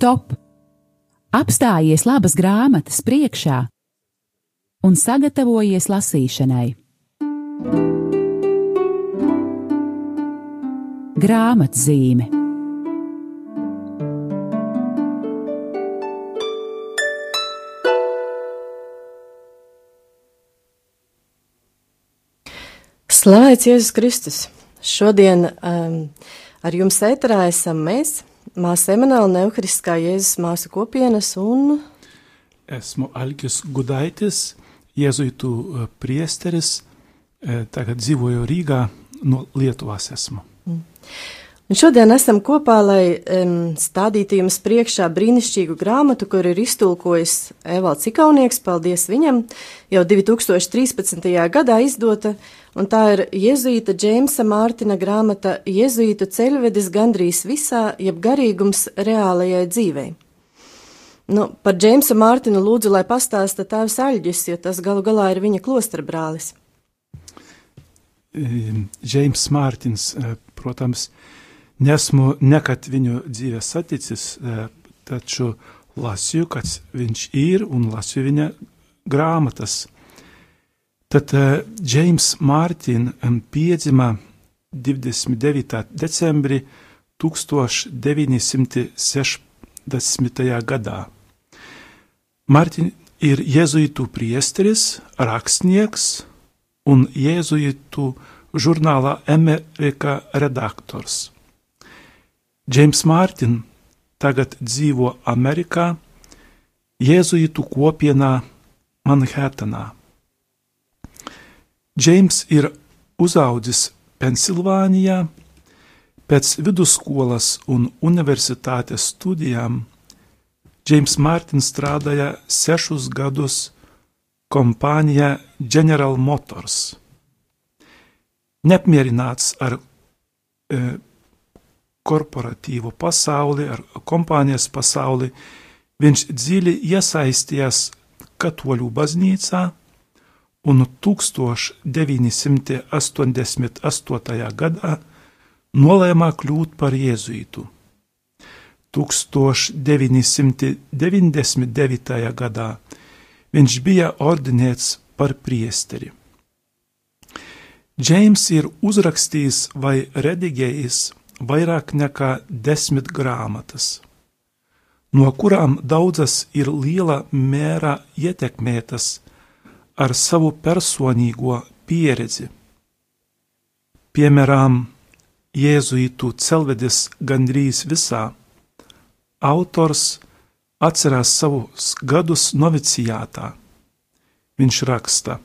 stop! Apstājies labas grāmatas priekšā un sagatavojies lasīšanai. Grāmatzīme Slavēts Jēzus Kristus! Šodien um, ar jums ēterā esam mēs, māsa Emanuela Neuhariskā Jēzus māsu kopienas un... Esmu Algis Gudaitis, Jēzuitu uh, priesteris, uh, tagad dzīvoju Rīgā, no Lietuvās esmu. Mm. Un šodien esam kopā, lai um, stādītu jums priekšā brīnišķīgu grāmatu, kur ir iztulkojis Evalds Ikaunieks, paldies viņam, jau 2013. gadā izdota, un tā ir Jēzuīta Džeimsa Mārtina grāmata Jēzuītu ceļvedis gandrīz visā, jeb garīgums reālajai dzīvei. Nu, par Džeimsu Mārtinu lūdzu, lai pastāsta tēvs Aļģis, jo tas galu galā ir viņa klostra brālis. Džeims Mārtins, eh, protams, Nesmu nekad viņu dzīvē saticis, e, taču lasīju, kas viņš ir un lasīju viņa grāmatas. Tad Džeims uh, Mārtiņš um, piedzima 29. decembrī 1960. gadā. Mārtiņš ir jēzuītu priesteris, rakstnieks un jēzuītu žurnālā Amerika redaktors. Džeims Mārtiņš tagad dzīvo Amerikā, Jēzuītu kopienā Manhetenā. Džeims ir uzaudzis Pensilvānijā, pēc vidusskolas un universitātes studijām. Džeims Mārtiņš strādāja sešus gadus kompānijā General Motors. Neapmierināts ar e, korporatīvu pasauli, ar kompānijas pasauli, viņš dziļi iesaistījās katoļu baznīcā un 1988. gadā nolēma kļūt par jēzuītu. 1999. gadā viņš bija ordinēts par priesteri. Džeims ir uzrakstījis vai redigējis vairāk nekā desmit grāmatas, no kurām daudzas ir liela mērā ietekmētas ar savu personīgo pieredzi. Piemēram, Jēzuītu celvedis gandrīz visā, autors atcerās savus gadus novicijātā. Viņš raksta: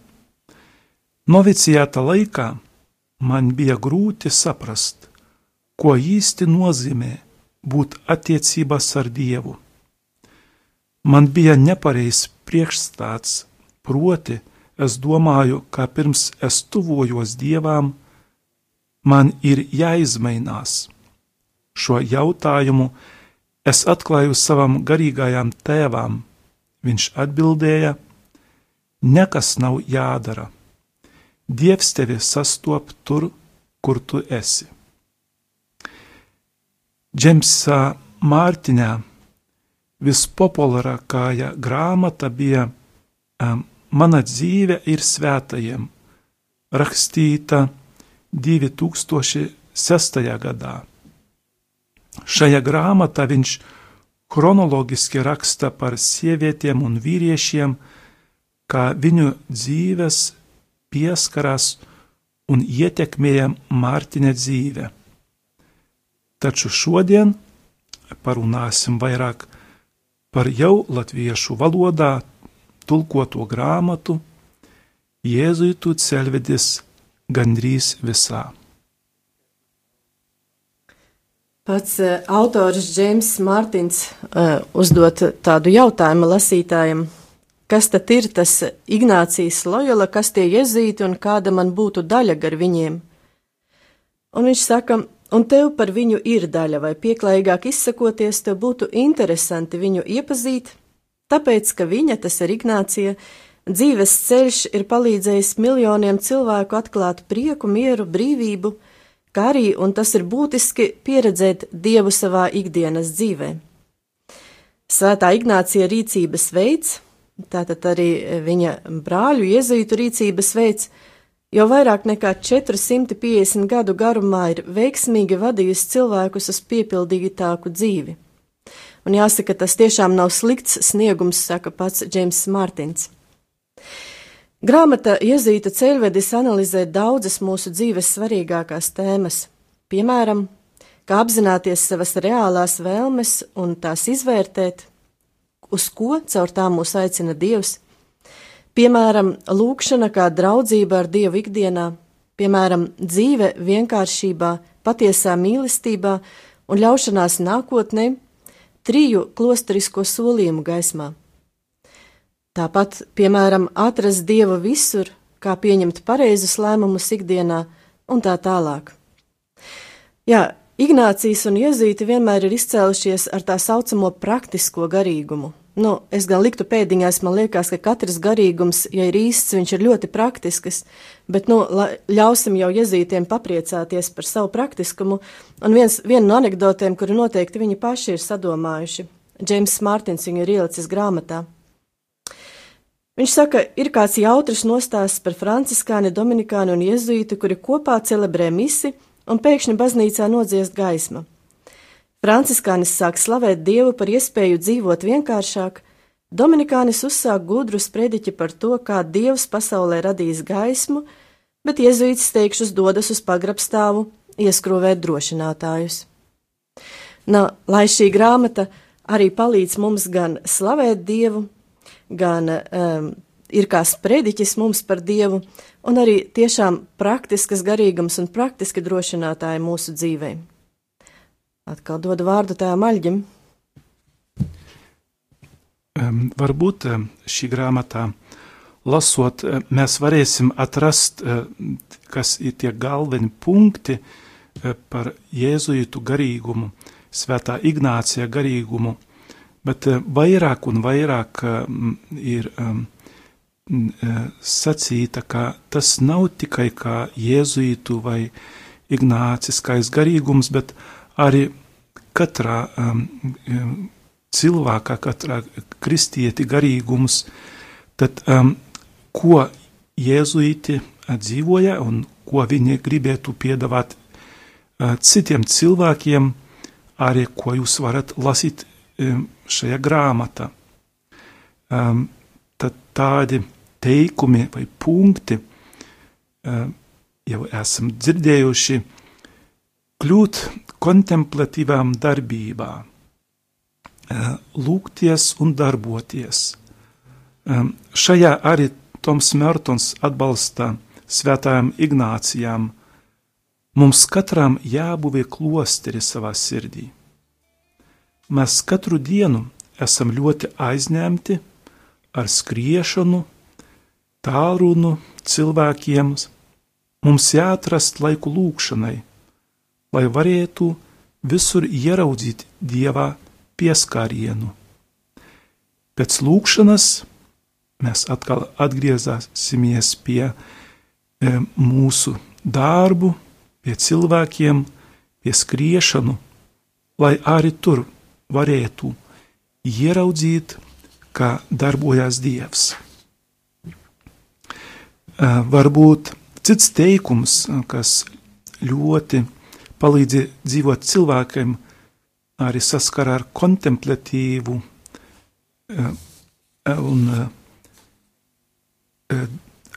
Novicijāta laikā man bija grūti saprast, ko īsti nozīmē būt attiecībās ar Dievu. Man bija nepareizs priekšstats, proti, es domāju, ka pirms es tuvojos Dievam, man ir jāizmainās. Šo jautājumu es atklāju savam garīgajam tēvam. Viņš atbildēja: Nekas nav jādara. Dievs tevi sastop tur, kur tu esi. Džemsā Mārtiņā vispopulārākā grāmata bija um, Mana dzīve ir svētajiem, rakstīta 2006. gadā. Šajā grāmatā viņš chronoloģiski raksta par sievietēm un vīriešiem, kā viņu dzīves pieskarās un ietekmēja Mārtiņa dzīve. Taču šodien parunāsim vairāk par jau latviešu valodā tulkoto grāmatu Jēzuitu ceļvedis gandrīz visā. Pats uh, autors Džeims Mārtiņš uh, uzdot tādu jautājumu lasītājiem, kas tad ir tas Ignācijas Lojola, kas tie jezīti un kāda man būtu daļa gar viņiem? Un viņš saka, un tev par viņu ir daļa, vai pieklājīgāk izsakoties, tev būtu interesanti viņu iepazīt, tāpēc, ka viņa, tas ir Ignācija, dzīves ceļš ir palīdzējis miljoniem cilvēku atklāt prieku, mieru, brīvību, kā arī, un tas ir būtiski, pieredzēt Dievu savā ikdienas dzīvē. Svētā Ignācija rīcības veids, tātad arī viņa brāļu iezītu rīcības veids, jau vairāk nekā 450 gadu garumā ir veiksmīgi vadījusi cilvēkus uz piepildītāku dzīvi. Un jāsaka, tas tiešām nav slikts sniegums, saka pats Džeims Mārtiņš. Grāmata Iezīta ceļvedis analizē daudzas mūsu dzīves svarīgākās tēmas, piemēram, kā apzināties savas reālās vēlmes un tās izvērtēt, uz ko caur tām mūs aicina Dievs, piemēram, lūkšana kā draudzība ar Dievu ikdienā, piemēram, dzīve vienkāršībā, patiesā mīlestībā un ļaušanās nākotnē, triju klosterisko solījumu gaismā. Tāpat, piemēram, atrast dievu visur, kā pieņemt pareizus lēmumus ikdienā un tā tālāk. Jā, Ignācijas un Iezīti vienmēr ir izcēlušies ar tā saucamo praktisko garīgumu. Nu, es gan liktu pēdiņās, man liekas, ka katrs garīgums, ja ir īsts, viņš ir ļoti praktisks, bet, nu, ļausim jau Iezītiem papriecāties par savu praktiskumu, un viens, viena no anekdotēm, kuru noteikti viņi paši ir sadomājuši, Džeims Mārtins viņu ir ielicis grāmatā. Viņš saka, ir kāds jautrs nostāsts par franciskāni, dominikāni un jezuīti, kuri kopā celebrē misi un pēkšņi baznīcā nodziest gaisma. Franciskānis sāk slavēt Dievu par iespēju dzīvot vienkāršāk, Dominikānis uzsāk gudru sprediķi par to, kā Dievs pasaulē radījis gaismu, bet jezuīts teikšus dodas uz pagrabstāvu ieskrūvēt drošinātājus. Na, lai šī grāmata arī palīdz mums gan slavēt Dievu, gan um, ir kā sprediķis mums par Dievu, un arī tiešām praktiskas garīgums un praktiski drošinātāji mūsu dzīvē. Atkal dodu vārdu tēvam Aļģim. Varbūt šī grāmatā lasot, mēs varēsim atrast, kas ir tie galveni punkti par jēzuītu garīgumu, svētā Ignācija garīgumu, bet vairāk un vairāk ir um, sacīta, ka tas nav tikai kā jēzuītu vai ignāciskais garīgums, bet arī katrā um, cilvēkā, katrā kristieti garīgums, tad um, ko jēzuīti dzīvoja un ko viņi gribētu piedāvāt uh, citiem cilvēkiem, arī ko jūs varat lasīt šajā grāmatā. Um, tad tādi teikumi vai punkti um, jau esam dzirdējuši kļūt kontemplatīvām darbībā, uh, lūgties un darboties. Um, šajā arī Toms Mērtons atbalsta svētājām Ignācijām. Mums katram jābūvē klosteri savā sirdī. Mēs katru dienu esam ļoti aizņemti ar skriešanu, tālrunu cilvēkiem. Mums jāatrast laiku lūkšanai, lai varētu visur ieraudzīt dievā pieskārienu. Pēc lūkšanas mēs atkal atgriezīsimies pie e, mūsu darbu, pie cilvēkiem, pie skriešanu, lai arī tur varētu ieraudzīt, kā darbojas Dievs. Varbūt cits teikums, kas ļoti palīdz dzīvot cilvēkiem, arī saskara ar kontemplatīvu un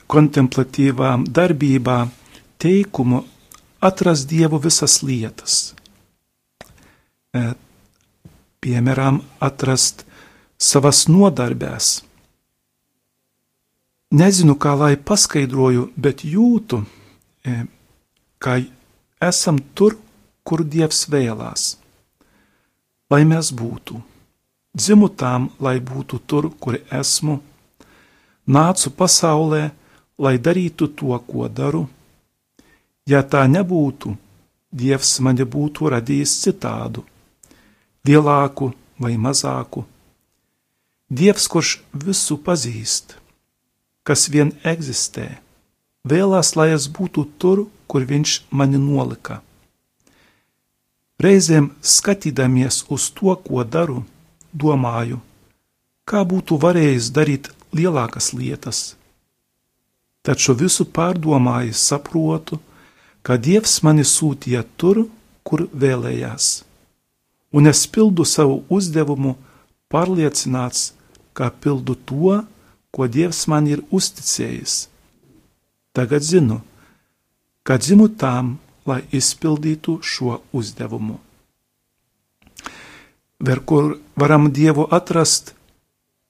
kontemplatīvām darbībām teikumu atrast Dievu visas lietas piemēram, atrast savas nodarbēs. Nezinu, kā lai paskaidroju, bet jūtu, ka esam tur, kur Dievs vēlās. Lai mēs būtu, dzimu tam, lai būtu tur, kur esmu, nācu pasaulē, lai darītu to, ko daru. Ja tā nebūtu, Dievs mani būtu radījis citādu lielāku vai mazāku. Dievs, kurš visu pazīst, kas vien eksistē, vēlās, lai es būtu tur, kur viņš mani nolika. Reizēm skatīdamies uz to, ko daru, domāju, kā būtu varējis darīt lielākas lietas. Taču visu pārdomājis saprotu, ka Dievs mani sūtīja tur, kur vēlējās, un es pildu savu uzdevumu pārliecināts, ka pildu to, ko Dievs man ir uzticējis. Tagad zinu, ka dzimu tam, lai izpildītu šo uzdevumu. Ver kur varam Dievu atrast,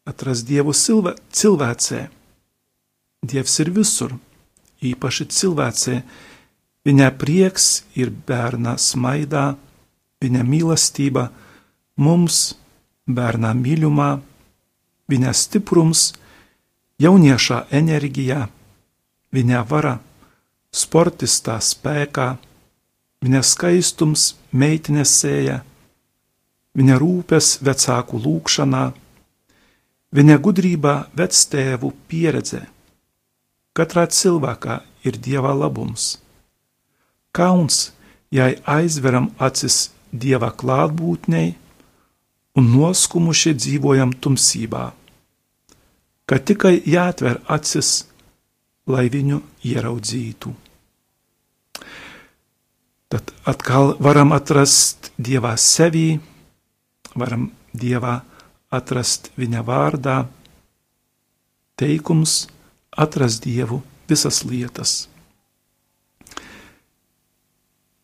atrast Dievu silvē, cilvēcē. Dievs ir visur, īpaši cilvēcē. Viņa prieks ir bērnā smaidā, viņa mīlestība mums, bērnā mīļumā, viņa stiprums, jauniešā enerģijā, viņa vara, sportistā spēkā, viņa skaistums meitenes sēja viņa rūpes vecāku lūgšanā, viņa gudrībā vectēvu pieredze. Katrā cilvēkā ir dieva labums. Kauns, ja aizveram acis dieva klātbūtnei un noskumuši dzīvojam tumsībā, ka tikai jāatver acis, lai viņu ieraudzītu. Tad atkal varam atrast dievā sevī, varam Dievā atrast viņa vārdā, teikums atrast Dievu visas lietas.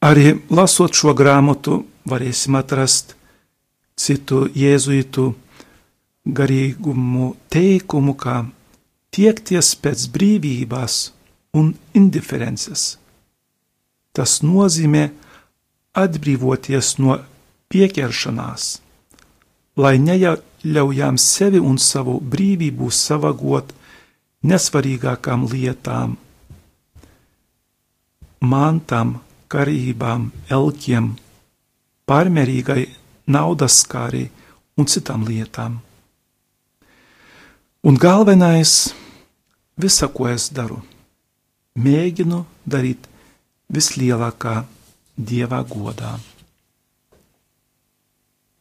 Arī lasot šo grāmatu, varēsim atrast citu jēzuitu garīgumu teikumu, kā tiekties pēc brīvības un indiferences. Tas nozīmē atbrīvoties no pieķeršanās lai neļaujam sevi un savu brīvību savagot nesvarīgākām lietām, mantām, karībām, elkiem, pārmērīgai naudas skārī un citām lietām. Un galvenais, visa, ko es daru, mēģinu darīt vislielākā dieva godā.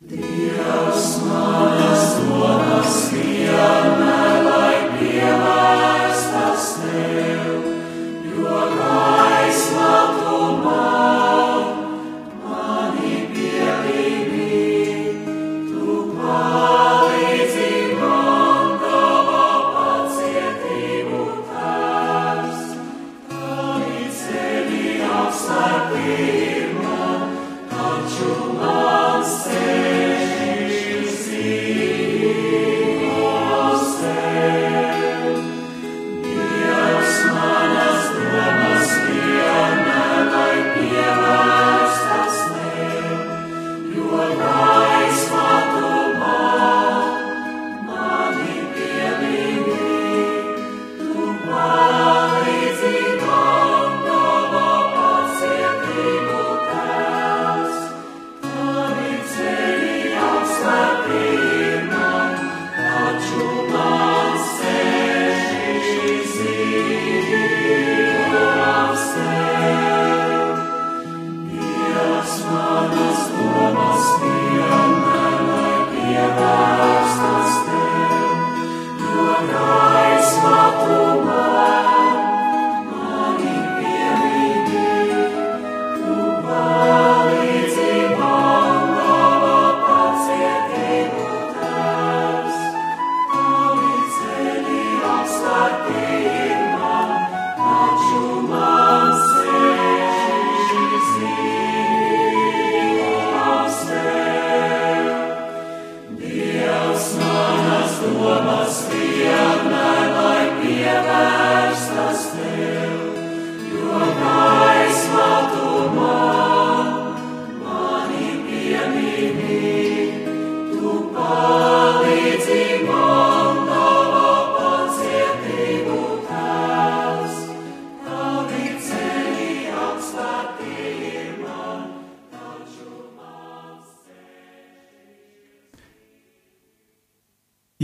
Dievs manas domas vienmēr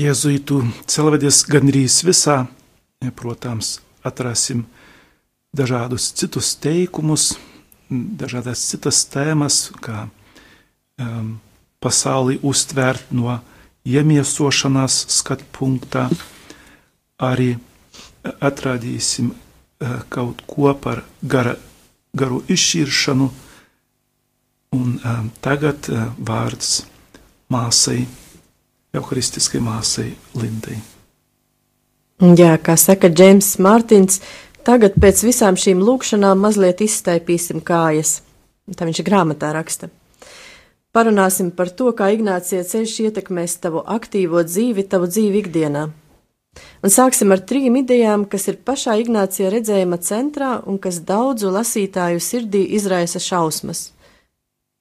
Jēzuītu celvedis gandrīz visā, protams, atrasim dažādus citus teikumus, dažādas citas tēmas, kā um, pasauli uztvērt no iemiesošanās skatu punktā, arī atradīsim kaut ko par gara, garu izšķiršanu, un tagad vārds māsai, Eucharistiskai māsai Lindai. Jā, kā saka Džeims Mārtiņš, tagad pēc visām šīm lūkšanām mazliet izstaipīsim kājas. Tā viņš grāmatā raksta. Parunāsim par to, kā Ignācija ceļš ietekmēs tavu aktīvo dzīvi, tavu dzīvi ikdienā. Un sāksim ar trim idejām, kas ir pašā Ignācijā redzējuma centrā un kas daudzu lasītāju sirdī izraisa šausmas.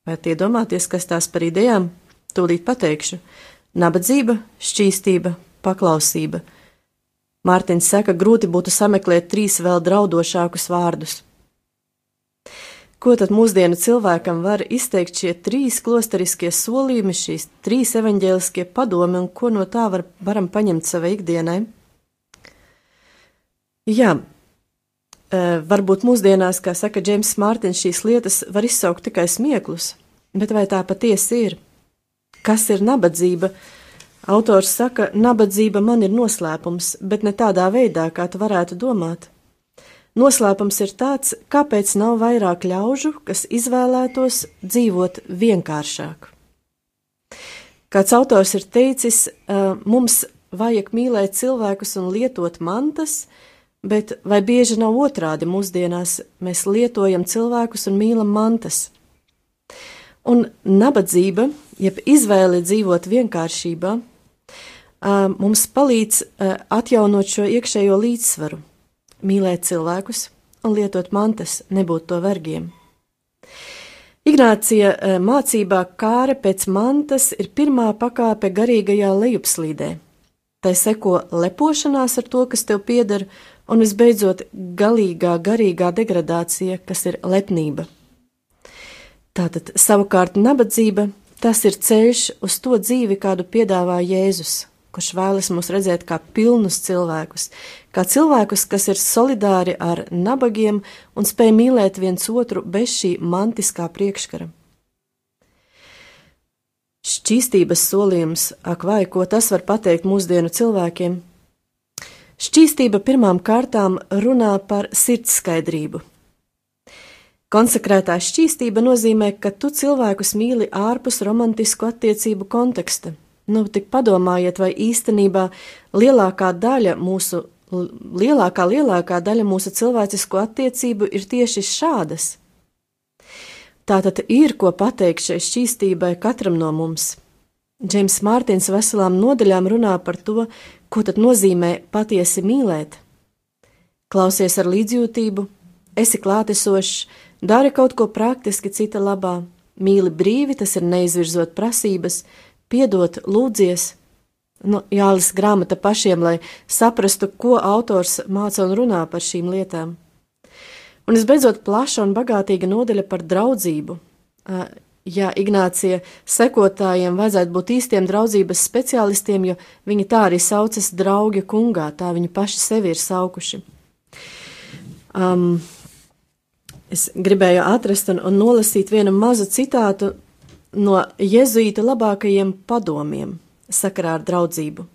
Vai tie domāties, kas tās par idejām? Tūlīt pateikšu. Nabadzība, šķīstība, paklausība – Mārtiņš saka, grūti būtu sameklēt trīs vēl draudošākus vārdus. Ko tad mūsdienu cilvēkam var izteikt šie trīs klosteriskie solījumi, šīs trīs evaņģēliskie padomi, un ko no tā var, varam paņemt savai ikdienai? Jā, e, varbūt mūsdienās, kā saka Džeims Mārtiņš, šīs lietas var izsaukt tikai smieklus, bet vai tā patiesi ir? Kas ir nabadzība? Autors saka, nabadzība man ir noslēpums, bet ne tādā veidā, kā tu varētu domāt. Noslēpums ir tāds, kāpēc nav vairāk ļaužu, kas izvēlētos dzīvot vienkāršāk. Kāds autors ir teicis, mums vajag mīlēt cilvēkus un lietot mantas, bet vai bieži nav otrādi mūsdienās mēs lietojam cilvēkus un mīlam mantas? Un nabadzība, jeb izvēle dzīvot vienkāršībā, mums palīdz atjaunot šo iekšējo līdzsvaru, mīlēt cilvēkus un lietot mantas, nebūt to vergiem. Ignācija mācībā kāre pēc mantas ir pirmā pakāpe garīgajā lejupslīdē. Tai seko lepošanās ar to, kas tev pieder, un visbeidzot galīgā garīgā degradācija, kas ir lepnība. Tātad savukārt nabadzība tas ir ceļš uz to dzīvi, kādu piedāvā Jēzus, kurš vēlas mūs redzēt kā pilnus cilvēkus, kā cilvēkus, kas ir solidāri ar nabagiem un spēj mīlēt viens otru bez šī mantiskā priekškara. Šķīstības solījums, ak vai ko tas var pateikt mūsdienu cilvēkiem? Šķīstība pirmām kārtām runā par sirds skaidrību. Konsekrētā šķīstība nozīmē, ka tu cilvēkus mīli ārpus romantisku attiecību konteksta, Nu, tik padomājiet, vai īstenībā lielākā daļa mūsu, lielākā, lielākā daļa mūsu cilvēcisko attiecību ir tieši šādas. Tātad ir ko pateikt šai šķīstībai katram no mums. Džeims Mārtiņš veselām nodaļām runā par to, ko tad nozīmē patiesi mīlēt. Klausies ar līdzjūtību, esi klātesošs, dari kaut ko praktiski cita labā, mīli brīvi, tas ir neizvirzot prasības, piedot, lūdzies. Nu, jālasa grāmata pašiem, lai saprastu, ko autors māca un runā par šīm lietām. Un visbeidzot, plaša un bagātīga nodaļa par draudzību. Ja Ignācija sekotājiem vajadzētu būt īstiem draudzības speciālistiem, jo viņi tā arī saucas draugi kungā, tā viņi paši sevi ir saukuši. Um, es gribēju atrast un, un nolasīt vienu mazu citātu no jēzuīta labākajiem padomiem sakarā ar draudzību.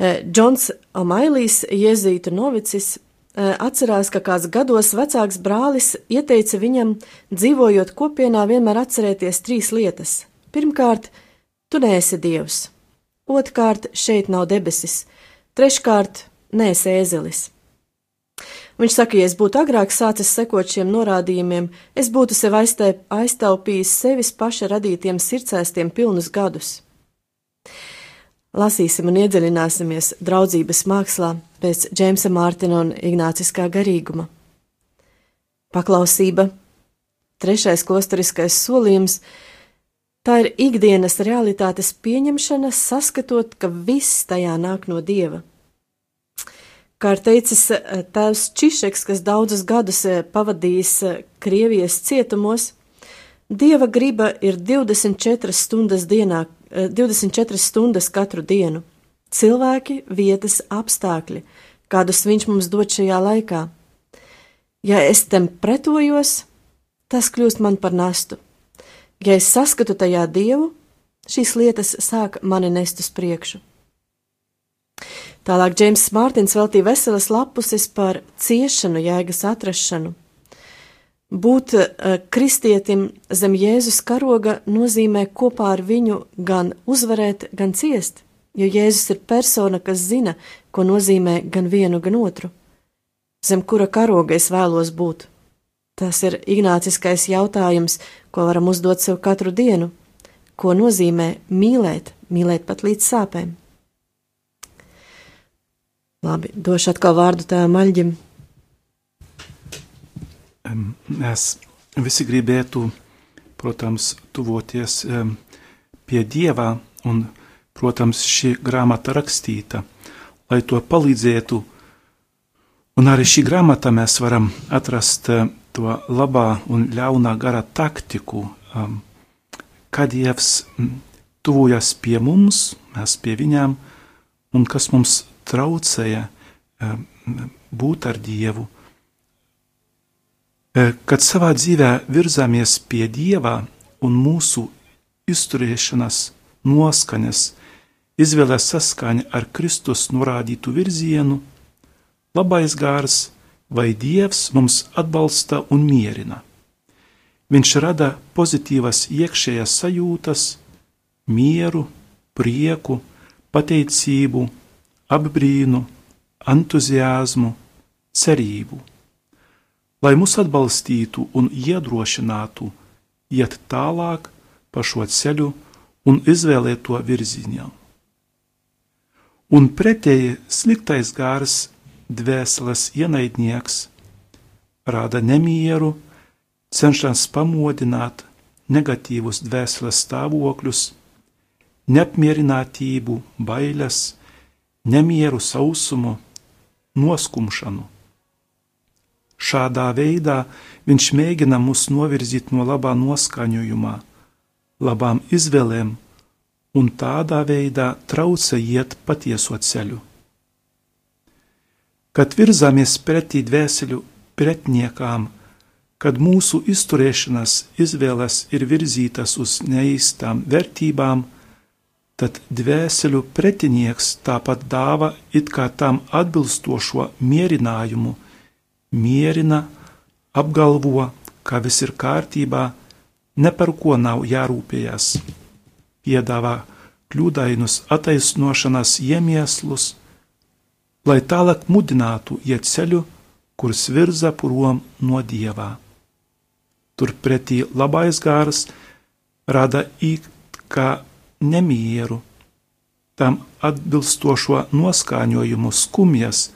Eh, Džons Omailijs, jēzuīta novicis, eh, atcerās, ka kāds gados vecāks brālis ieteica viņam, dzīvojot kopienā, vienmēr atcerēties trīs lietas. Pirmkārt, tu neesi dievs, otrkārt, šeit nav debesis, treškārt, neesi ēzelis. Viņš saka, ja es būtu agrāk sācis sekot šiem norādījumiem, es būtu sev aiztaupījis sevis paša radītiem sirdsēstiem pilnus gadus. Lasīsim un iedziļināsimies draudzības mākslā pēc Džeimsa Mārtina un Ignāciskā garīguma. Paklausība, trešais klosteriskais solījums, tā ir ikdienas realitātes pieņemšana, saskatot, ka viss tajā nāk no Dieva. Kā ir teicis eh, tēvs Čišeks, kas daudzus gadus eh, pavadījis eh, Krievijas cietumos, Dieva griba ir 24 stundas dienā, 24 stundas katru dienu. Cilvēki, vietas, apstākļi, kādus viņš mums dod šajā laikā. Ja es tam pretojos, tas kļūst man par nastu. Ja es saskatu tajā dievu, Šīs lietas sāk mani nest uz priekšu. Tālāk Džeims Mārtiņš veltīja veselas lapuses par ciešanu, jēgas atrašanu. Būt uh, kristietim zem Jēzus karoga nozīmē kopā ar viņu gan uzvarēt, gan ciest, jo Jēzus ir persona, kas zina, ko nozīmē gan vienu, gan otru. Zem kura karoga es vēlos būt? Tas ir ignāciskais jautājums, ko varam uzdot sev katru dienu. Ko nozīmē mīlēt, mīlēt pat līdz sāpēm? Labi, došu atkal vārdu tēvam Maļģim. Mēs visi gribētu, protams, tuvoties pie Dieva, un, protams, šī grāmata rakstīta, lai to palīdzētu. Un arī šī grāmata mēs varam atrast to labā un ļaunā gara taktiku, kad Dievs tuvojas pie mums, mēs pie viņām, un kas mums traucēja būt ar Dievu. Kad savā dzīvē virzāmies pie Dieva un mūsu izturēšanas noskaņas izvēlē saskaņa ar Kristus norādītu virzienu, labais gārs vai Dievs mums atbalsta un mierina. Viņš rada pozitīvas iekšējās sajūtas, mieru, prieku, pateicību, apbrīnu, entuziasmu, cerību, lai mūs atbalstītu un iedrošinātu iet tālāk pa šo ceļu un izvēlēt to virzienā. Un pretēji sliktais gars, dvēseles ienaidnieks, rāda nemieru, cenšas pamodināt negatīvus dvēseles stāvokļus, neapmierinātību, bailes, nemieru sausumu, noskumšanu. Šādā veidā viņš mēģina mūs novirzīt no labā noskaņojumā, labām izvēlēm un tādā veidā trauca iet patieso ceļu. Kad virzāmies pretī dvēseļu pretniekām, kad mūsu izturēšanās izvēles ir virzītas uz neīstām vērtībām, tad dvēselu pretinieks tāpat dāva it kā tam atbilstošo mierinājumu, mierina, apgalvo, ka viss ir kārtībā, ne par ko nav jārūpējas, piedāvā kļūdainus attaisnošanas iemieslus, lai tālāk mudinātu iet ceļu, kurš virza prom no dievā. Turpretī labais gārs rada it kā nemieru, tam atbilstošo noskaņojumu skumjas,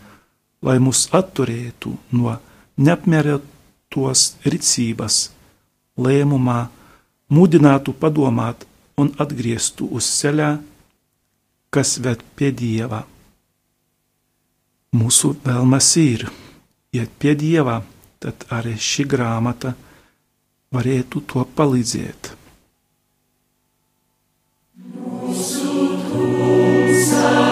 lai mūs atturētu no neapmierinātos rīcības, lēmumā, mudinātu padomāt un atgrieztu uz ceļā, kas ved pie dieva. Mūsu vēlmes ir iet pie dieva, tad arī šī grāmata varētu to palīdzēt. Jesus.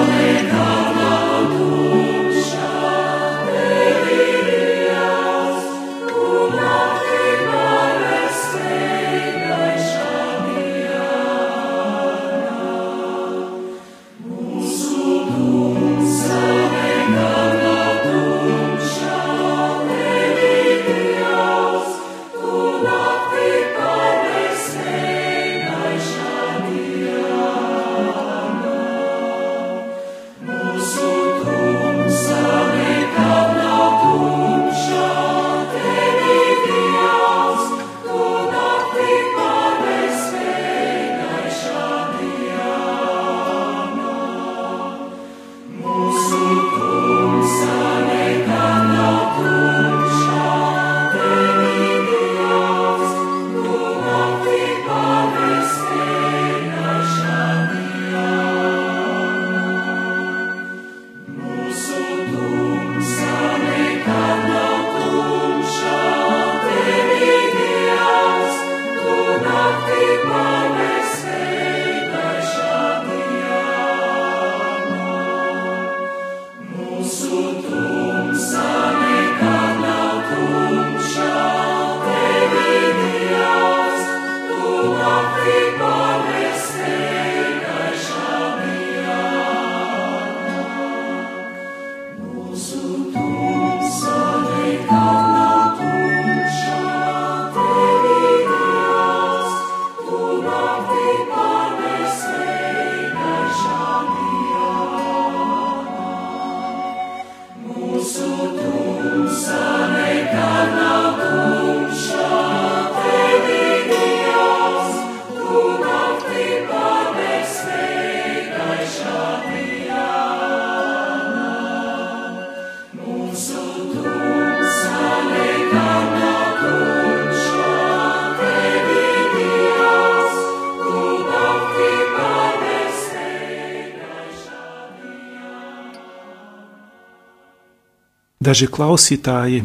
Daži klausītāji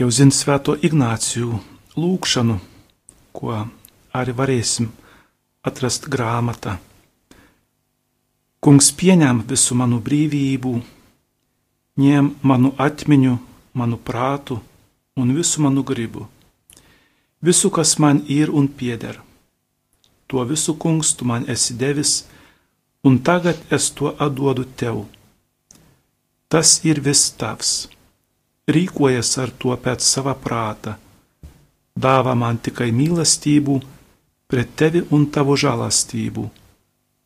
jau zina Svēto Ignāciju lūgšanu, ko arī varēsim atrast grāmatā. Kungs pieņem visu manu brīvību, ņem manu atmiņu, manu prātu un visu manu gribu, visu, kas man ir un pieder. To visu, kungs, tu man esi devis, un tagad es to atdodu tev. Tas ir viss tavs. Rīkojies ar to pēc sava prāta. Dāvā man tikai mīlestību pret tevi un tavu žēlastību,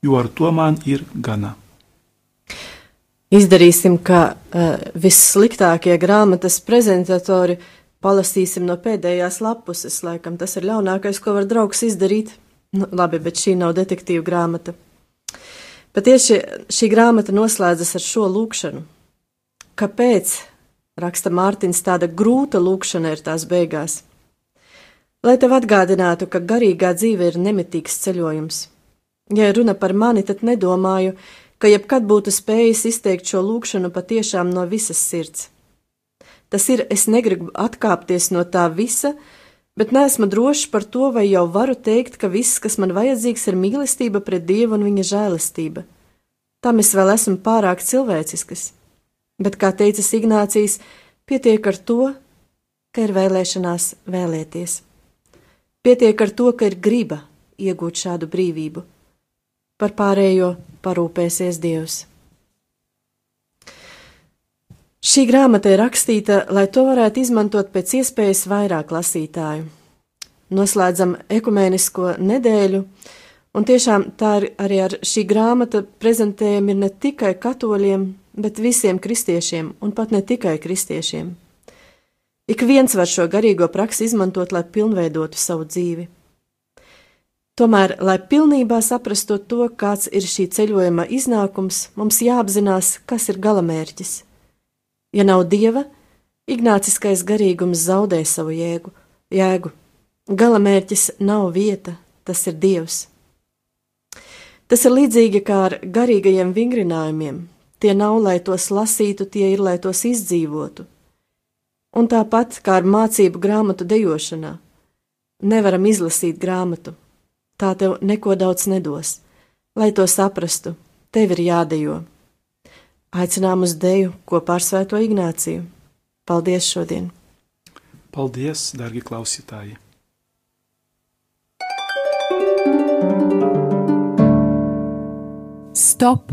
jo ar to man ir gana. Izdarīsim, ka uh, vissliktākie grāmatas prezentatori palasīsim no pēdējās lapuses. Laikam tas ir ļaunākais, ko var draugs izdarīt. Nu, labi, bet šī nav detektīva grāmata. Patieši šī grāmata noslēdzas ar šo lūkšanu. Kāpēc, raksta Mārtiņš, tāda grūta lūkšana ir tās beigās? Lai tev atgādinātu, ka garīgā dzīve ir nemitīgs ceļojums. Ja runa par mani, tad nedomāju, ka jebkad būtu spējis izteikt šo lūkšanu patiešām no visas sirds. Tas ir, es negribu atkāpties no tā visa, bet neesmu drošs par to, vai jau varu teikt, ka viss, kas man vajadzīgs, ir mīlestība pret Dievu un viņa žēlastība. Tam es vēl esmu pārāk cilvēcisks, bet, kā teica Ignācijas, pietiek ar to, ka ir vēlēšanās vēlēties. Pietiek ar to, ka ir griba iegūt šādu brīvību. Par pārējo parūpēsies Dievs. Šī grāmata ir rakstīta, lai to varētu izmantot pēc iespējas vairāk lasītāju. Noslēdzam ekumēnisko nedēļu, Un tiešām tā arī ar šī grāmata prezentējama ir ne tikai katoļiem, bet visiem kristiešiem, un pat ne tikai kristiešiem. Ik viens var šo garīgo praksi izmantot, lai pilnveidotu savu dzīvi. Tomēr, lai pilnībā saprastu to, kāds ir šī ceļojuma iznākums, mums jāapzinās, kas ir galamērķis. Ja nav dieva, ignāciskais garīgums zaudē savu jēgu. jēgu. Galamērķis nav vieta, tas ir dievs. Tas ir līdzīgi kā ar garīgajiem vingrinājumiem. Tie nav, lai tos lasītu, tie ir, lai tos izdzīvotu. Un tāpat kā ar mācību grāmatu dejošanā. Nevaram izlasīt grāmatu, tā tev neko daudz nedos. Lai to saprastu, tev ir jādejo. Aicinām uz deju kopā ar Svēto Ignāciju. Paldies šodien! Paldies, darbie klausītāji! Stop!